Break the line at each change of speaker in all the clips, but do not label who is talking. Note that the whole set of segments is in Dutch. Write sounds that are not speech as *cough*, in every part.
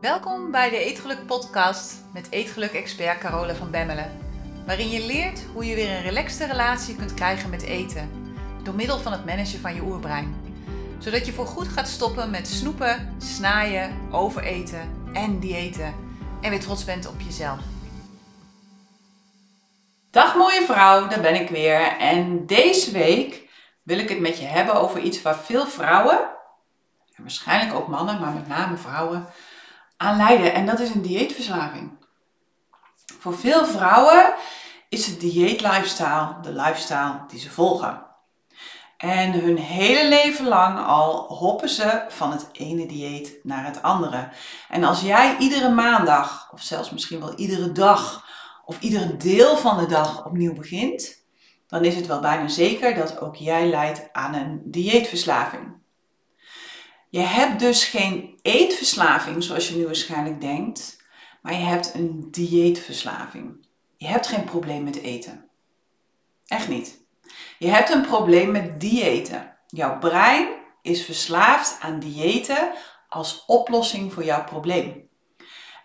Welkom bij de Eetgeluk Podcast met Eetgeluk-expert Carola van Bemmelen. Waarin je leert hoe je weer een relaxte relatie kunt krijgen met eten. Door middel van het managen van je oerbrein. Zodat je voorgoed gaat stoppen met snoepen, snaaien, overeten en diëten. En weer trots bent op jezelf. Dag mooie vrouw, daar ben ik weer. En deze week wil ik het met je hebben over iets waar veel vrouwen, en waarschijnlijk ook mannen, maar met name vrouwen, aan lijden. En dat is een dieetverslaving. Voor veel vrouwen is het dieet-lifestyle de lifestyle die ze volgen. En hun hele leven lang al hoppen ze van het ene dieet naar het andere. En als jij iedere maandag, of zelfs misschien wel iedere dag, of iedere deel van de dag opnieuw begint, dan is het wel bijna zeker dat ook jij lijdt aan een dieetverslaving. Je hebt dus geen eetverslaving zoals je nu waarschijnlijk denkt, maar je hebt een dieetverslaving. Je hebt geen probleem met eten. Echt niet. Je hebt een probleem met diëten. Jouw brein is verslaafd aan diëten als oplossing voor jouw probleem.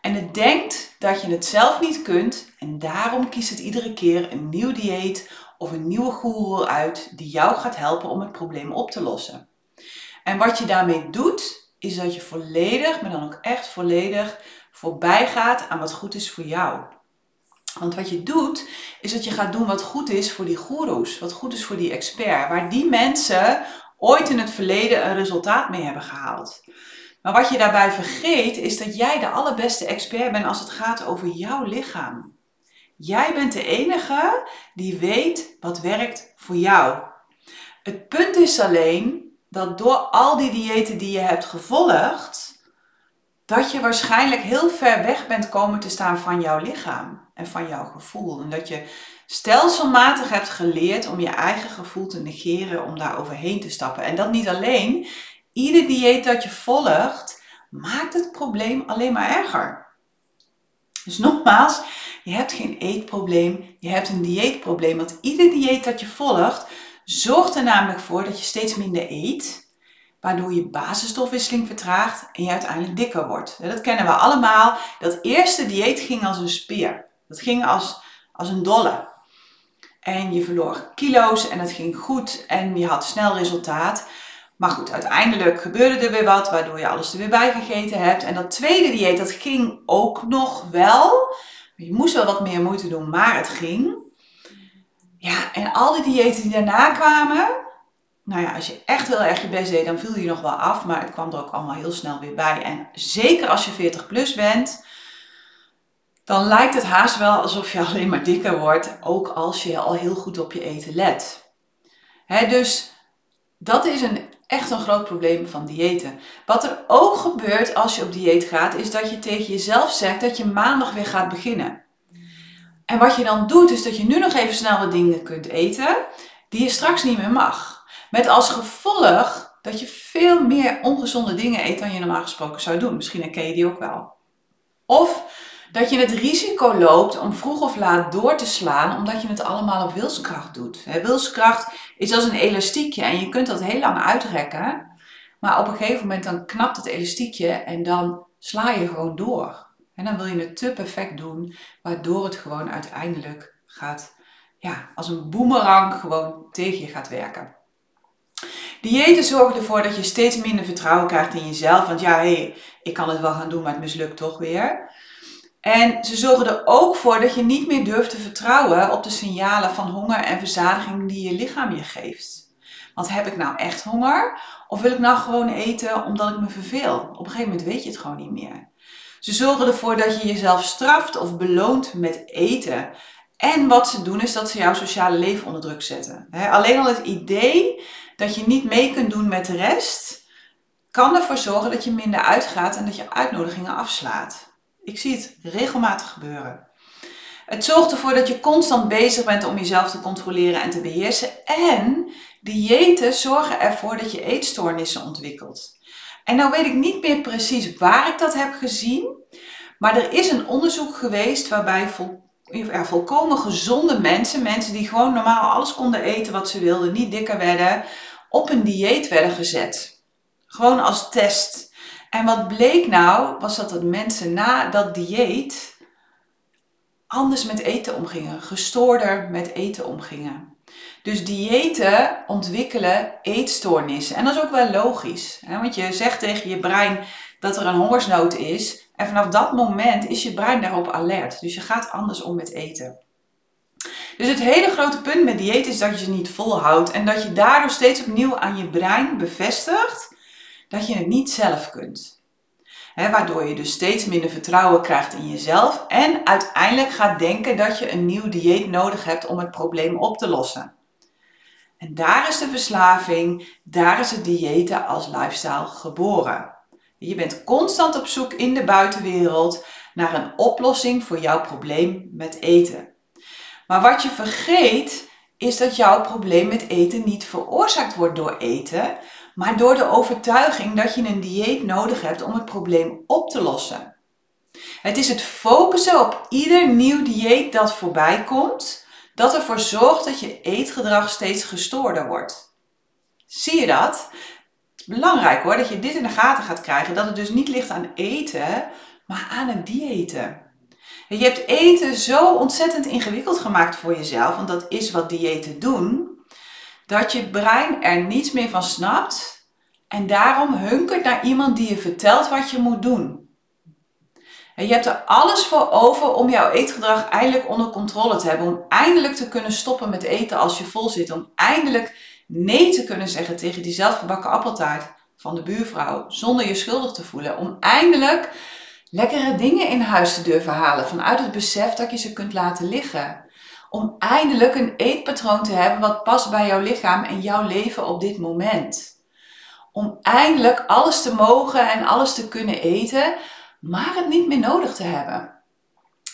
En het denkt dat je het zelf niet kunt en daarom kiest het iedere keer een nieuw dieet of een nieuwe goeroe uit die jou gaat helpen om het probleem op te lossen. En wat je daarmee doet, is dat je volledig, maar dan ook echt volledig, voorbij gaat aan wat goed is voor jou. Want wat je doet, is dat je gaat doen wat goed is voor die goeroes, wat goed is voor die expert, waar die mensen ooit in het verleden een resultaat mee hebben gehaald. Maar wat je daarbij vergeet, is dat jij de allerbeste expert bent als het gaat over jouw lichaam. Jij bent de enige die weet wat werkt voor jou. Het punt is alleen dat door al die diëten die je hebt gevolgd, dat je waarschijnlijk heel ver weg bent komen te staan van jouw lichaam en van jouw gevoel. En dat je stelselmatig hebt geleerd om je eigen gevoel te negeren, om daar overheen te stappen. En dat niet alleen. Ieder dieet dat je volgt, maakt het probleem alleen maar erger. Dus nogmaals, je hebt geen eetprobleem, je hebt een dieetprobleem. Want ieder dieet dat je volgt, zorgt er namelijk voor dat je steeds minder eet, waardoor je basisstofwisseling vertraagt en je uiteindelijk dikker wordt. Dat kennen we allemaal. Dat eerste dieet ging als een speer. Dat ging als, als een dolle. En je verloor kilo's en het ging goed en je had snel resultaat. Maar goed, uiteindelijk gebeurde er weer wat, waardoor je alles er weer bij gegeten hebt. En dat tweede dieet, dat ging ook nog wel. Je moest wel wat meer moeite doen, maar het ging. Ja, en al die diëten die daarna kwamen, nou ja, als je echt heel erg je best deed, dan viel je nog wel af, maar het kwam er ook allemaal heel snel weer bij. En zeker als je 40 plus bent, dan lijkt het haast wel alsof je *laughs* alleen maar dikker wordt, ook als je al heel goed op je eten let. dus dat is een, echt een groot probleem van diëten. Wat er ook gebeurt als je op dieet gaat, is dat je tegen jezelf zegt dat je maandag weer gaat beginnen. En wat je dan doet, is dat je nu nog even snel wat dingen kunt eten die je straks niet meer mag. Met als gevolg dat je veel meer ongezonde dingen eet dan je normaal gesproken zou doen. Misschien herken je die ook wel. Of dat je het risico loopt om vroeg of laat door te slaan, omdat je het allemaal op wilskracht doet. Wilskracht is als een elastiekje en je kunt dat heel lang uitrekken, maar op een gegeven moment dan knapt het elastiekje en dan sla je gewoon door. En dan wil je het te perfect doen, waardoor het gewoon uiteindelijk gaat, ja, als een boemerang gewoon tegen je gaat werken. Diëten zorgen ervoor dat je steeds minder vertrouwen krijgt in jezelf. Want ja, hé, hey, ik kan het wel gaan doen, maar het mislukt toch weer. En ze zorgen er ook voor dat je niet meer durft te vertrouwen op de signalen van honger en verzadiging die je lichaam je geeft. Want heb ik nou echt honger? Of wil ik nou gewoon eten omdat ik me verveel? Op een gegeven moment weet je het gewoon niet meer. Ze zorgen ervoor dat je jezelf straft of beloont met eten. En wat ze doen is dat ze jouw sociale leven onder druk zetten. alleen al het idee dat je niet mee kunt doen met de rest, kan ervoor zorgen dat je minder uitgaat en dat je uitnodigingen afslaat. Ik zie het regelmatig gebeuren. Het zorgt ervoor dat je constant bezig bent om jezelf te controleren en te beheersen. En diëten zorgen ervoor dat je eetstoornissen ontwikkelt. En nou weet ik niet meer precies waar ik dat heb gezien. Maar er is een onderzoek geweest waarbij vol, volkomen gezonde mensen, mensen die gewoon normaal alles konden eten wat ze wilden, niet dikker werden, op een dieet werden gezet. Gewoon als test. En wat bleek nou, was dat, dat mensen na dat dieet anders met eten omgingen, gestoorder met eten omgingen. Dus diëten ontwikkelen eetstoornissen. En dat is ook wel logisch. Hè? Want je zegt tegen je brein dat er een hongersnood is. En vanaf dat moment is je brein daarop alert. Dus je gaat anders om met eten. Dus het hele grote punt met dieet is dat je ze niet volhoudt. En dat je daardoor steeds opnieuw aan je brein bevestigt dat je het niet zelf kunt. waardoor je dus steeds minder vertrouwen krijgt in jezelf en uiteindelijk gaat denken dat je een nieuw dieet nodig hebt om het probleem op te lossen. En daar is de verslaving, daar is het diëten als lifestyle geboren. Je bent constant op zoek in de buitenwereld naar een oplossing voor jouw probleem met eten. Maar wat je vergeet is dat jouw probleem met eten niet veroorzaakt wordt door eten, maar door de overtuiging dat je een dieet nodig hebt om het probleem op te lossen. Het is het focussen op ieder nieuw dieet dat voorbij komt, dat ervoor zorgt dat je eetgedrag steeds gestoorder wordt. Zie je dat? Belangrijk hoor, dat je dit in de gaten gaat krijgen, dat het dus niet ligt aan eten, maar aan het diëten. Je hebt eten zo ontzettend ingewikkeld gemaakt voor jezelf, want dat is wat diëten doen, dat je brein er niets meer van snapt en daarom hunkert naar iemand die je vertelt wat je moet doen. En je hebt er alles voor over om jouw eetgedrag eindelijk onder controle te hebben, om eindelijk te kunnen stoppen met eten als je vol zit, om eindelijk nee te kunnen zeggen tegen die zelfgebakken appeltaart van de buurvrouw. Zonder je schuldig te voelen, om eindelijk lekkere dingen in huis te durven halen. Vanuit het besef dat je ze kunt laten liggen. Om eindelijk een eetpatroon te hebben wat past bij jouw lichaam en jouw leven op dit moment. Om eindelijk alles te mogen en alles te kunnen eten, maar het niet meer nodig te hebben.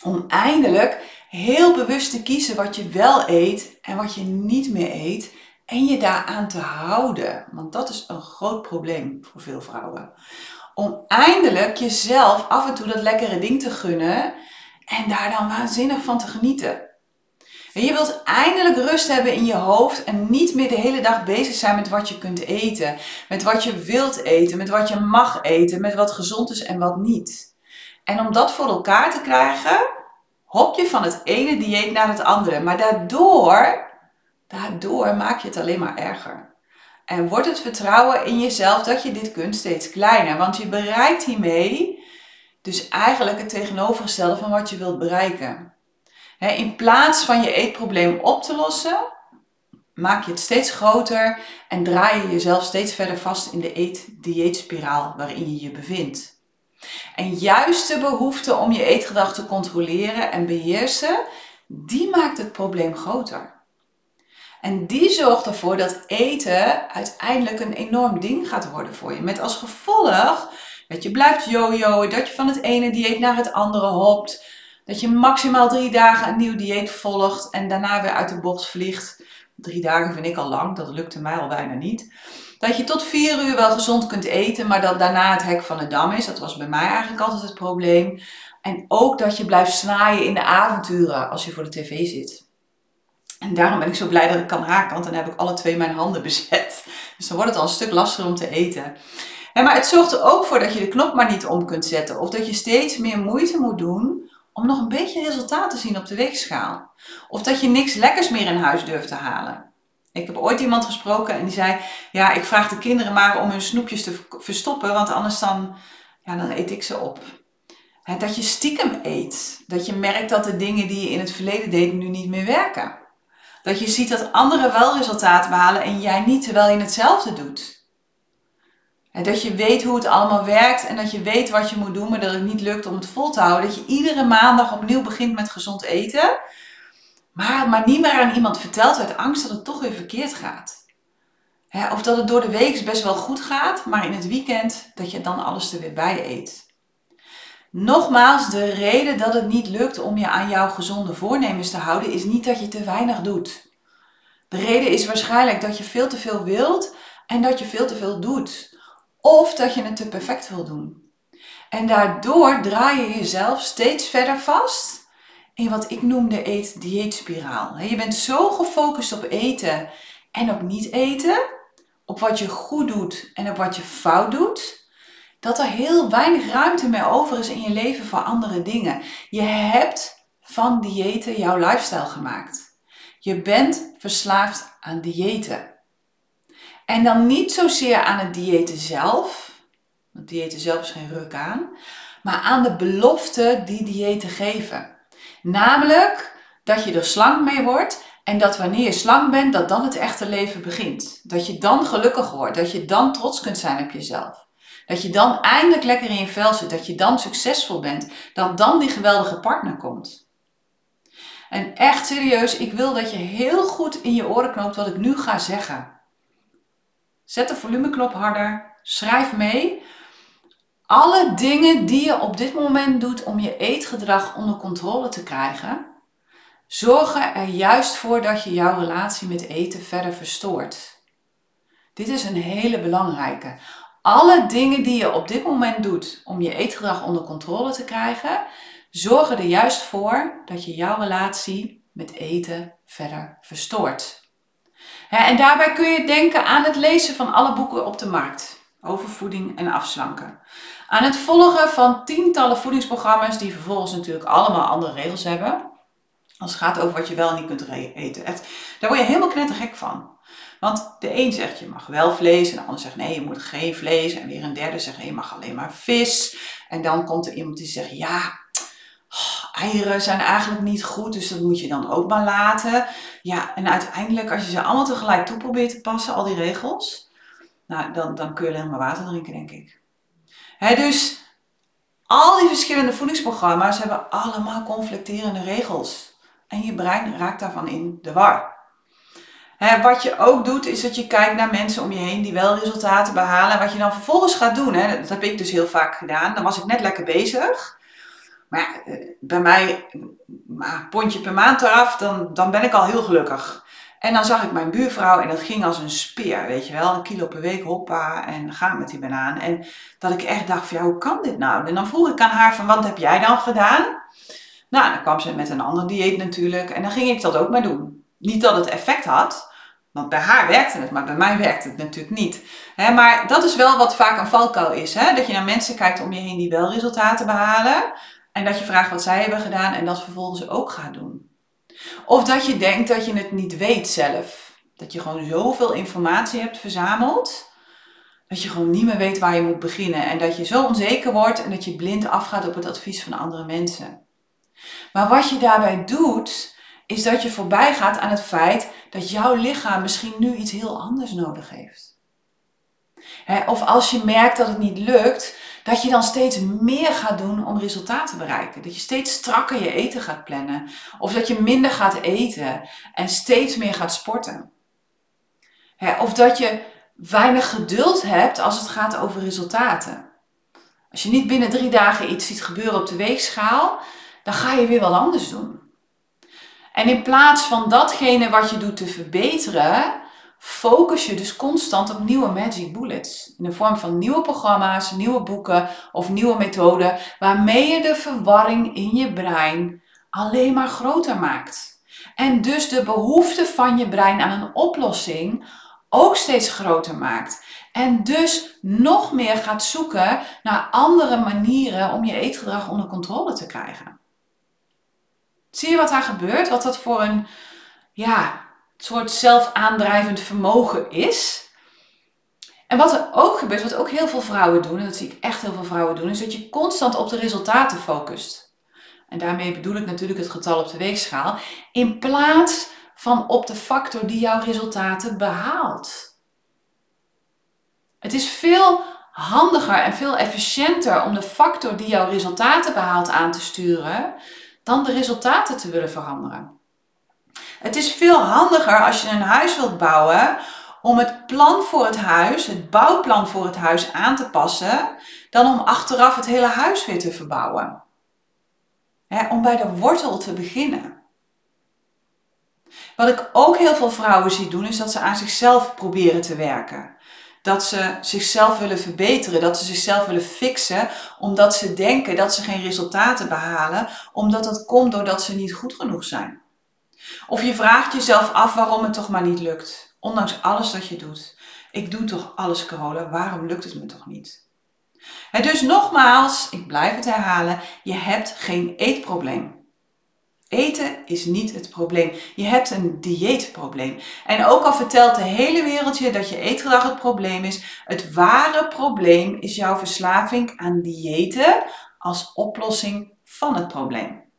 Om eindelijk heel bewust te kiezen wat je wel eet en wat je niet meer eet en je daaraan te houden. Want dat is een groot probleem voor veel vrouwen om eindelijk jezelf af en toe dat lekkere ding te gunnen en daar dan waanzinnig van te genieten. En je wilt eindelijk rust hebben in je hoofd en niet meer de hele dag bezig zijn met wat je kunt eten, met wat je wilt eten, met wat je mag eten, met wat gezond is en wat niet. En om dat voor elkaar te krijgen, hop je van het ene dieet naar het andere. Maar daardoor, daardoor maak je het alleen maar erger. En wordt het vertrouwen in jezelf dat je dit kunt steeds kleiner. Want je bereikt hiermee dus eigenlijk het tegenovergestelde van wat je wilt bereiken. In plaats van je eetprobleem op te lossen, maak je het steeds groter en draai je jezelf steeds verder vast in de eet-dieetspiraal waarin je je bevindt. En juist de behoefte om je eetgedrag te controleren en beheersen, die maakt het probleem groter. En die zorgt ervoor dat eten uiteindelijk een enorm ding gaat worden voor je. Met als gevolg dat je blijft jojoen, dat je van het ene dieet naar het andere hopt. Dat je maximaal drie dagen een nieuw dieet volgt en daarna weer uit de bocht vliegt. Drie dagen vind ik al lang, dat lukte mij al bijna niet. Dat je tot vier uur wel gezond kunt eten, maar dat daarna het hek van de dam is. Dat was bij mij eigenlijk altijd het probleem. En ook dat je blijft snaaien in de avonturen als je voor de tv zit. En daarom ben ik zo blij dat ik kan haken, want dan heb ik alle twee mijn handen bezet. Dus dan wordt het al een stuk lastiger om te eten. maar het zorgt er ook voor dat je de knop maar niet om kunt zetten. Of dat je steeds meer moeite moet doen om nog een beetje resultaat te zien op de weegschaal. Of dat je niks lekkers meer in huis durft te halen. Ik heb ooit iemand gesproken en die zei: Ja, ik vraag de kinderen maar om hun snoepjes te verstoppen, want anders dan, ja, dan eet ik ze op. dat je stiekem eet. Dat je merkt dat de dingen die je in het verleden deed nu niet meer werken. Dat je ziet dat anderen wel resultaten behalen en jij niet, terwijl je hetzelfde doet. Dat je weet hoe het allemaal werkt en dat je weet wat je moet doen, maar dat het niet lukt om het vol te houden. Dat je iedere maandag opnieuw begint met gezond eten, maar, maar niet meer aan iemand vertelt uit angst dat het toch weer verkeerd gaat. of dat het door de week best wel goed gaat, maar in het weekend dat je dan alles er weer bij eet. Nogmaals, de reden dat het niet lukt om je aan jouw gezonde voornemens te houden, is niet dat je te weinig doet. De reden is waarschijnlijk dat je veel te veel wilt en dat je veel te veel doet. Of dat je het te perfect wil doen. En daardoor draai je jezelf steeds verder vast in wat ik noem de eet-dieetspiraal. Je bent zo gefocust op eten en op niet eten, op wat je goed doet en op wat je fout doet, dat er heel weinig ruimte meer over is in je leven voor andere dingen. Je hebt van diëten jouw lifestyle gemaakt. Je bent verslaafd aan diëten. En dan niet zozeer aan het diëten zelf, want diëten zelf is geen ruk aan, maar aan de belofte die diëten geven. Namelijk dat je er slank mee wordt en dat wanneer je slank bent, dat dan het echte leven begint. Dat je dan gelukkig wordt, dat je dan trots kunt zijn op jezelf. Dat je dan eindelijk lekker in je vel zit, dat je dan succesvol bent, dat dan die geweldige partner komt. En echt serieus, ik wil dat je heel goed in je oren knoopt wat ik nu ga zeggen. Zet de volumeknop harder, schrijf mee. Alle dingen die je op dit moment doet om je eetgedrag onder controle te krijgen, zorgen er juist voor dat je jouw relatie met eten verder verstoort. Dit is een hele belangrijke. Alle dingen die je op dit moment doet om je eetgedrag onder controle te krijgen, zorgen er juist voor dat je jouw relatie met eten verder verstoort. En daarbij kun je denken aan het lezen van alle boeken op de markt over voeding en afslanken. Aan het volgen van tientallen voedingsprogramma's die vervolgens natuurlijk allemaal andere regels hebben. Als het gaat over wat je wel en niet kunt eten. Daar word je helemaal knettergek van. Want de een zegt je mag wel vlees en de ander zegt nee je moet geen vlees. En weer een derde zegt je mag alleen maar vis. En dan komt er iemand die zegt ja oh, eieren zijn eigenlijk niet goed dus dat moet je dan ook maar laten. Ja en uiteindelijk als je ze allemaal tegelijk toe probeert te passen al die regels. Nou dan, dan kun je alleen maar water drinken denk ik. dus al die verschillende voedingsprogramma's hebben allemaal conflicterende regels. En je brein raakt daarvan in de war. wat je ook doet, is dat je kijkt naar mensen om je heen die wel resultaten behalen. En wat je dan vervolgens gaat doen, hè, dat heb ik dus heel vaak gedaan. Dan was ik net lekker bezig. Maar eh, bij mij, een pondje per maand eraf, dan, dan ben ik al heel gelukkig. En dan zag ik mijn buurvrouw en dat ging als een speer, weet je wel. Een kilo per week, hoppa, en gaan met die banaan. En dat ik echt dacht van, ja, hoe kan dit nou? En dan vroeg ik aan haar van, wat heb jij dan gedaan? Nou, dan kwam ze met een ander dieet natuurlijk en dan ging ik dat ook maar doen. Niet dat het effect had, want bij haar werkte het, maar bij mij werkte het natuurlijk niet. maar dat is wel wat vaak een valkuil is. Dat je naar mensen kijkt om je heen die wel resultaten behalen. En dat je vraagt wat zij hebben gedaan en dat vervolgens ook gaat doen. Of dat je denkt dat je het niet weet zelf. Dat je gewoon zoveel informatie hebt verzameld. Dat je gewoon niet meer weet waar je moet beginnen. En dat je zo onzeker wordt en dat je blind afgaat op het advies van andere mensen. Maar wat je daarbij doet, is dat je voorbij gaat aan het feit dat jouw lichaam misschien nu iets heel anders nodig heeft. of als je merkt dat het niet lukt, dat je dan steeds meer gaat doen om resultaten te bereiken. Dat je steeds strakker je eten gaat plannen. Of dat je minder gaat eten en steeds meer gaat sporten. of dat je weinig geduld hebt als het gaat over resultaten. Als je niet binnen drie dagen iets ziet gebeuren op de weegschaal, dan ga je weer wat anders doen. En in plaats van datgene wat je doet te verbeteren, focus je dus constant op nieuwe magic bullets. In de vorm van nieuwe programma's, nieuwe boeken of nieuwe methoden, waarmee je de verwarring in je brein alleen maar groter maakt. En dus de behoefte van je brein aan een oplossing ook steeds groter maakt. En dus nog meer gaat zoeken naar andere manieren om je eetgedrag onder controle te krijgen. Zie je wat daar gebeurt? Wat dat voor een ja, soort zelfaandrijvend vermogen is? En wat er ook gebeurt, wat ook heel veel vrouwen doen, en dat zie ik echt heel veel vrouwen doen, is dat je constant op de resultaten focust. En daarmee bedoel ik natuurlijk het getal op de weegschaal, in plaats van op de factor die jouw resultaten behaalt. Het is veel handiger en veel efficiënter om de factor die jouw resultaten behaalt aan te sturen, dan de resultaten te willen veranderen. Het is veel handiger als je een huis wilt bouwen om het plan voor het huis, het bouwplan voor het huis aan te passen, dan om achteraf het hele huis weer te verbouwen. om bij de wortel te beginnen. Wat ik ook heel veel vrouwen zie doen, is dat ze aan zichzelf proberen te werken dat ze zichzelf willen verbeteren, dat ze zichzelf willen fixen, omdat ze denken dat ze geen resultaten behalen, omdat dat komt doordat ze niet goed genoeg zijn. Of je vraagt jezelf af waarom het toch maar niet lukt, ondanks alles dat je doet. Ik doe toch alles, Carola, waarom lukt het me toch niet? dus nogmaals, ik blijf het herhalen, je hebt geen eetprobleem. Eten is niet het probleem. Je hebt een dieetprobleem. En ook al vertelt de hele wereld je dat je eetgedrag het probleem is, het ware probleem is jouw verslaving aan diëten als oplossing van het probleem.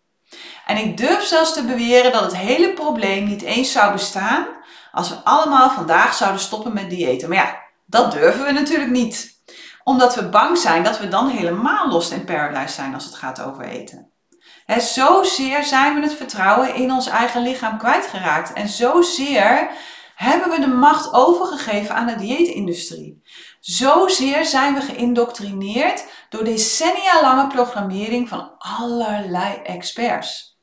En ik durf zelfs te beweren dat het hele probleem niet eens zou bestaan als we allemaal vandaag zouden stoppen met diëten. Maar ja, dat durven we natuurlijk niet. Omdat we bang zijn dat we dan helemaal lost in paradise zijn als het gaat over eten. He, zozeer zijn we het vertrouwen in ons eigen lichaam kwijtgeraakt. En zozeer hebben we de macht overgegeven aan de dieetindustrie. Zozeer zijn we geïndoctrineerd door decennia lange programmering van allerlei experts.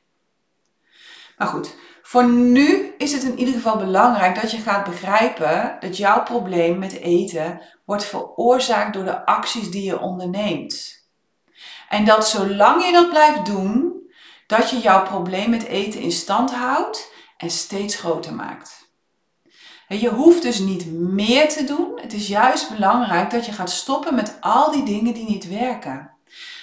Maar goed, voor nu is het in ieder geval belangrijk dat je gaat begrijpen dat jouw probleem met eten wordt veroorzaakt door de acties die je onderneemt. En dat zolang je dat blijft doen, dat je jouw probleem met eten in stand houdt en steeds groter maakt. Je hoeft dus niet meer te doen. Het is juist belangrijk dat je gaat stoppen met al die dingen die niet werken.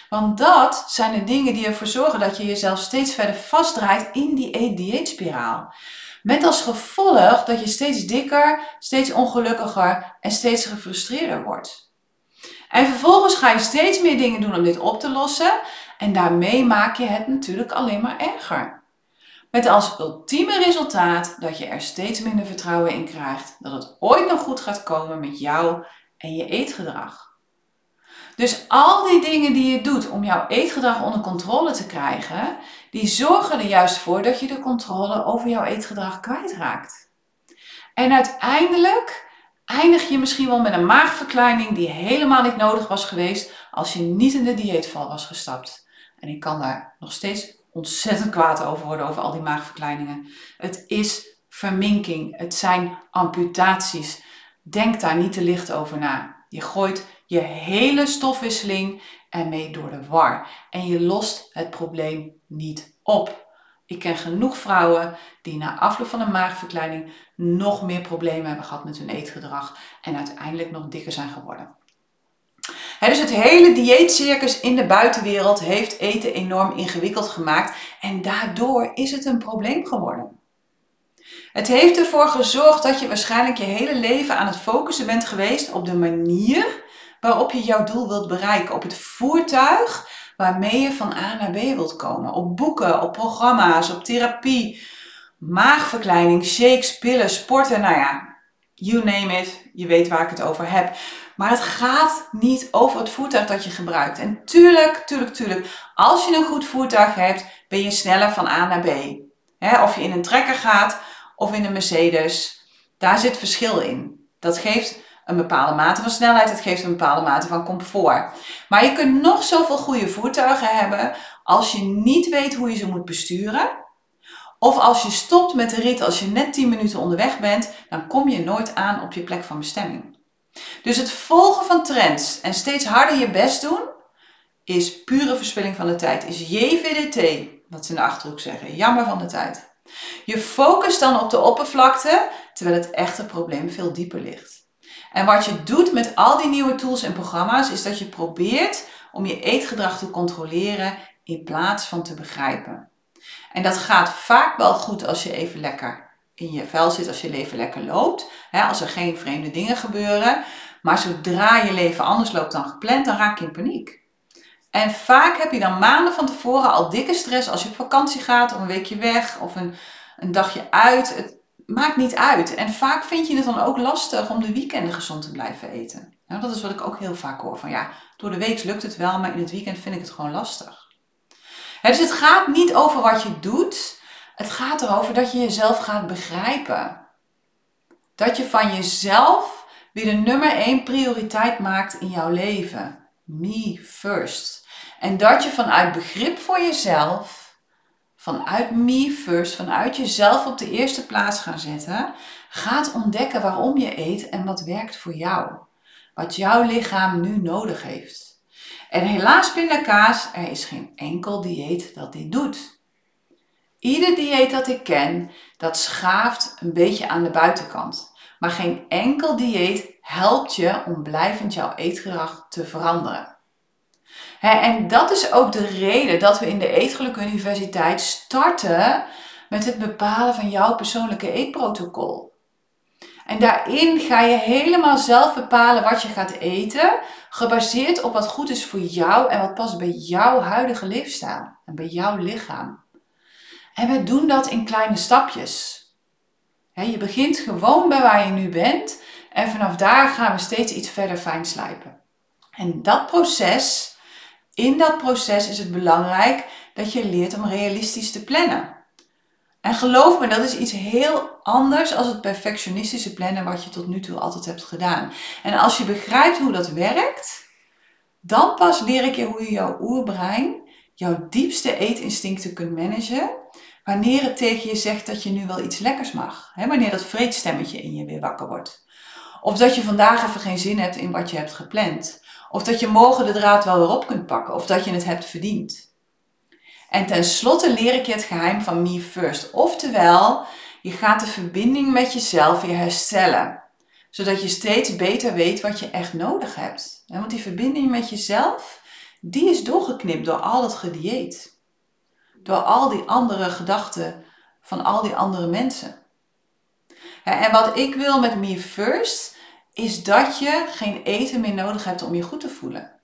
Want dat zijn de dingen die ervoor zorgen dat je jezelf steeds verder vastdraait in die dieetspiraal. Met als gevolg dat je steeds dikker, steeds ongelukkiger en steeds gefrustreerder wordt. En vervolgens ga je steeds meer dingen doen om dit op te lossen. En daarmee maak je het natuurlijk alleen maar erger. Met als ultieme resultaat dat je er steeds minder vertrouwen in krijgt dat het ooit nog goed gaat komen met jou en je eetgedrag. Dus al die dingen die je doet om jouw eetgedrag onder controle te krijgen, die zorgen er juist voor dat je de controle over jouw eetgedrag kwijtraakt. En uiteindelijk eindig je misschien wel met een maagverkleining die helemaal niet nodig was geweest als je niet in de dieetval was gestapt. En ik kan daar nog steeds ontzettend kwaad over worden, over al die maagverkleiningen. Het is verminking, het zijn amputaties. Denk daar niet te licht over na. Je gooit je hele stofwisseling ermee door de war en je lost het probleem niet op. Ik ken genoeg vrouwen die na afloop van een maagverkleining nog meer problemen hebben gehad met hun eetgedrag en uiteindelijk nog dikker zijn geworden. Dus het hele dieetcircus in de buitenwereld heeft eten enorm ingewikkeld gemaakt en daardoor is het een probleem geworden. Het heeft ervoor gezorgd dat je waarschijnlijk je hele leven aan het focussen bent geweest op de manier waarop je jouw doel wilt bereiken, op het voertuig waarmee je van A naar B wilt komen. Op boeken, op programma's, op therapie, maagverkleining, shakes, pillen, sporten, nou ja, you name it, je weet waar ik het over heb. Maar het gaat niet over het voertuig dat je gebruikt. En tuurlijk, tuurlijk, tuurlijk, als je een goed voertuig hebt, ben je sneller van A naar B. of je in een trekker gaat of in een Mercedes, daar zit verschil in. Dat geeft een bepaalde mate van snelheid, het geeft een bepaalde mate van comfort. Maar je kunt nog zoveel goede voertuigen hebben als je niet weet hoe je ze moet besturen. Of als je stopt met de rit als je net 10 minuten onderweg bent, dan kom je nooit aan op je plek van bestemming. Dus het volgen van trends en steeds harder je best doen, is pure verspilling van de tijd. Is JVDT, wat ze in de achterhoek zeggen. Jammer van de tijd. Je focust dan op de oppervlakte, terwijl het echte probleem veel dieper ligt. En wat je doet met al die nieuwe tools en programma's, is dat je probeert om je eetgedrag te controleren in plaats van te begrijpen. En dat gaat vaak wel goed als je even lekker in je vel zit, als je leven lekker loopt. Hè, als er geen vreemde dingen gebeuren. Maar zodra je leven anders loopt dan gepland, dan raak je in paniek. En vaak heb je dan maanden van tevoren al dikke stress als je op vakantie gaat, of een weekje weg, of een, een dagje uit. Het, maakt niet uit. En vaak vind je het dan ook lastig om de weekenden gezond te blijven eten. Dat is wat ik ook heel vaak hoor. Van ja, door de week lukt het wel, maar in het weekend vind ik het gewoon lastig. dus het gaat niet over wat je doet. Het gaat erover dat je jezelf gaat begrijpen. Dat je van jezelf weer de nummer één prioriteit maakt in jouw leven. Me first. En dat je vanuit begrip voor jezelf vanuit me first, vanuit jezelf op de eerste plaats gaan zetten, gaat ontdekken waarom je eet en wat werkt voor jou. Wat jouw lichaam nu nodig heeft. En helaas pindakaas, er is geen enkel dieet dat dit doet. Ieder dieet dat ik ken, dat schaaft een beetje aan de buitenkant. Maar geen enkel dieet helpt je om blijvend jouw eetgedrag te veranderen. en dat is ook de reden dat we in de Eetgeluk Universiteit starten met het bepalen van jouw persoonlijke eetprotocol. En daarin ga je helemaal zelf bepalen wat je gaat eten, gebaseerd op wat goed is voor jou en wat past bij jouw huidige leefstijl en bij jouw lichaam. En we doen dat in kleine stapjes. je begint gewoon bij waar je nu bent en vanaf daar gaan we steeds iets verder fijn slijpen. En dat proces, in dat proces is het belangrijk dat je leert om realistisch te plannen. En geloof me, dat is iets heel anders als het perfectionistische plannen wat je tot nu toe altijd hebt gedaan. En als je begrijpt hoe dat werkt, dan pas leer ik je hoe je jouw oerbrein, jouw diepste eetinstincten kunt managen. Wanneer het tegen je zegt dat je nu wel iets lekkers mag. Hè? Wanneer dat vreedstemmetje in je weer wakker wordt. Of dat je vandaag even geen zin hebt in wat je hebt gepland. Of dat je morgen de draad wel weer op kunt pakken. Of dat je het hebt verdiend. En tenslotte leer ik je het geheim van Me First. Oftewel, je gaat de verbinding met jezelf weer herstellen. Zodat je steeds beter weet wat je echt nodig hebt. Want die verbinding met jezelf, die is doorgeknipt door al dat gedieet. Door al die andere gedachten van al die andere mensen. En wat ik wil met Me First, is dat je geen eten meer nodig hebt om je goed te voelen.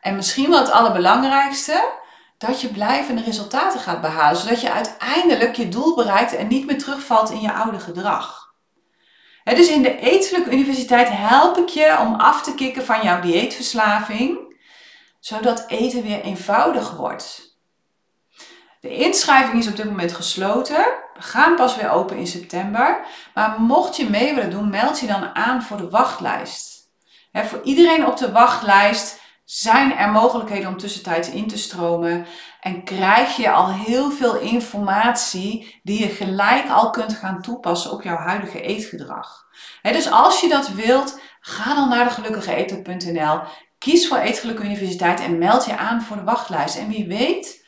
En misschien wel het allerbelangrijkste, dat je blijvende resultaten gaat behalen, zodat je uiteindelijk je doel bereikt en niet meer terugvalt in je oude gedrag. dus in de Eetelijke Universiteit help ik je om af te kicken van jouw dieetverslaving, zodat eten weer eenvoudig wordt. De inschrijving is op dit moment gesloten. We gaan pas weer open in september. Maar mocht je mee willen doen, meld je dan aan voor de wachtlijst. voor iedereen op de wachtlijst zijn er mogelijkheden om tussentijds in te stromen en krijg je al heel veel informatie die je gelijk al kunt gaan toepassen op jouw huidige eetgedrag. dus als je dat wilt, ga dan naar degelukkigeeten.nl, kies voor Eetgeluk Universiteit en meld je aan voor de wachtlijst. En wie weet,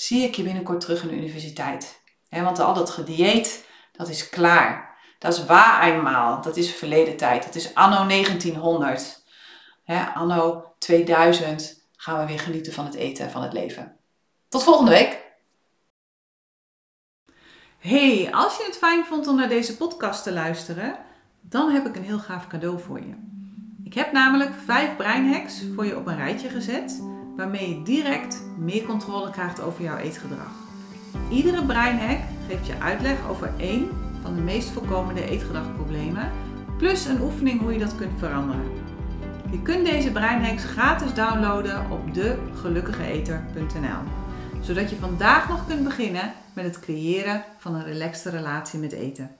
zie ik je binnenkort terug in de universiteit. want al dat gedieet, dat is klaar. Dat is waar eenmaal. Dat is verleden tijd. Dat is anno 1900 anno 2000 gaan we weer genieten van het eten en van het leven. Tot volgende week! Hey, als je het fijn vond om naar deze podcast te luisteren, dan heb ik een heel gaaf cadeau voor je. Ik heb namelijk vijf breinhacks voor je op een rijtje gezet, waarmee je direct meer controle krijgt over jouw eetgedrag. Iedere breinhack geeft je uitleg over één van de meest voorkomende eetgedragproblemen, plus een oefening hoe je dat kunt veranderen. Je kunt deze breinhacks gratis downloaden op degelukkigeeter.nl, zodat je vandaag nog kunt beginnen met het creëren van een relaxte relatie met eten.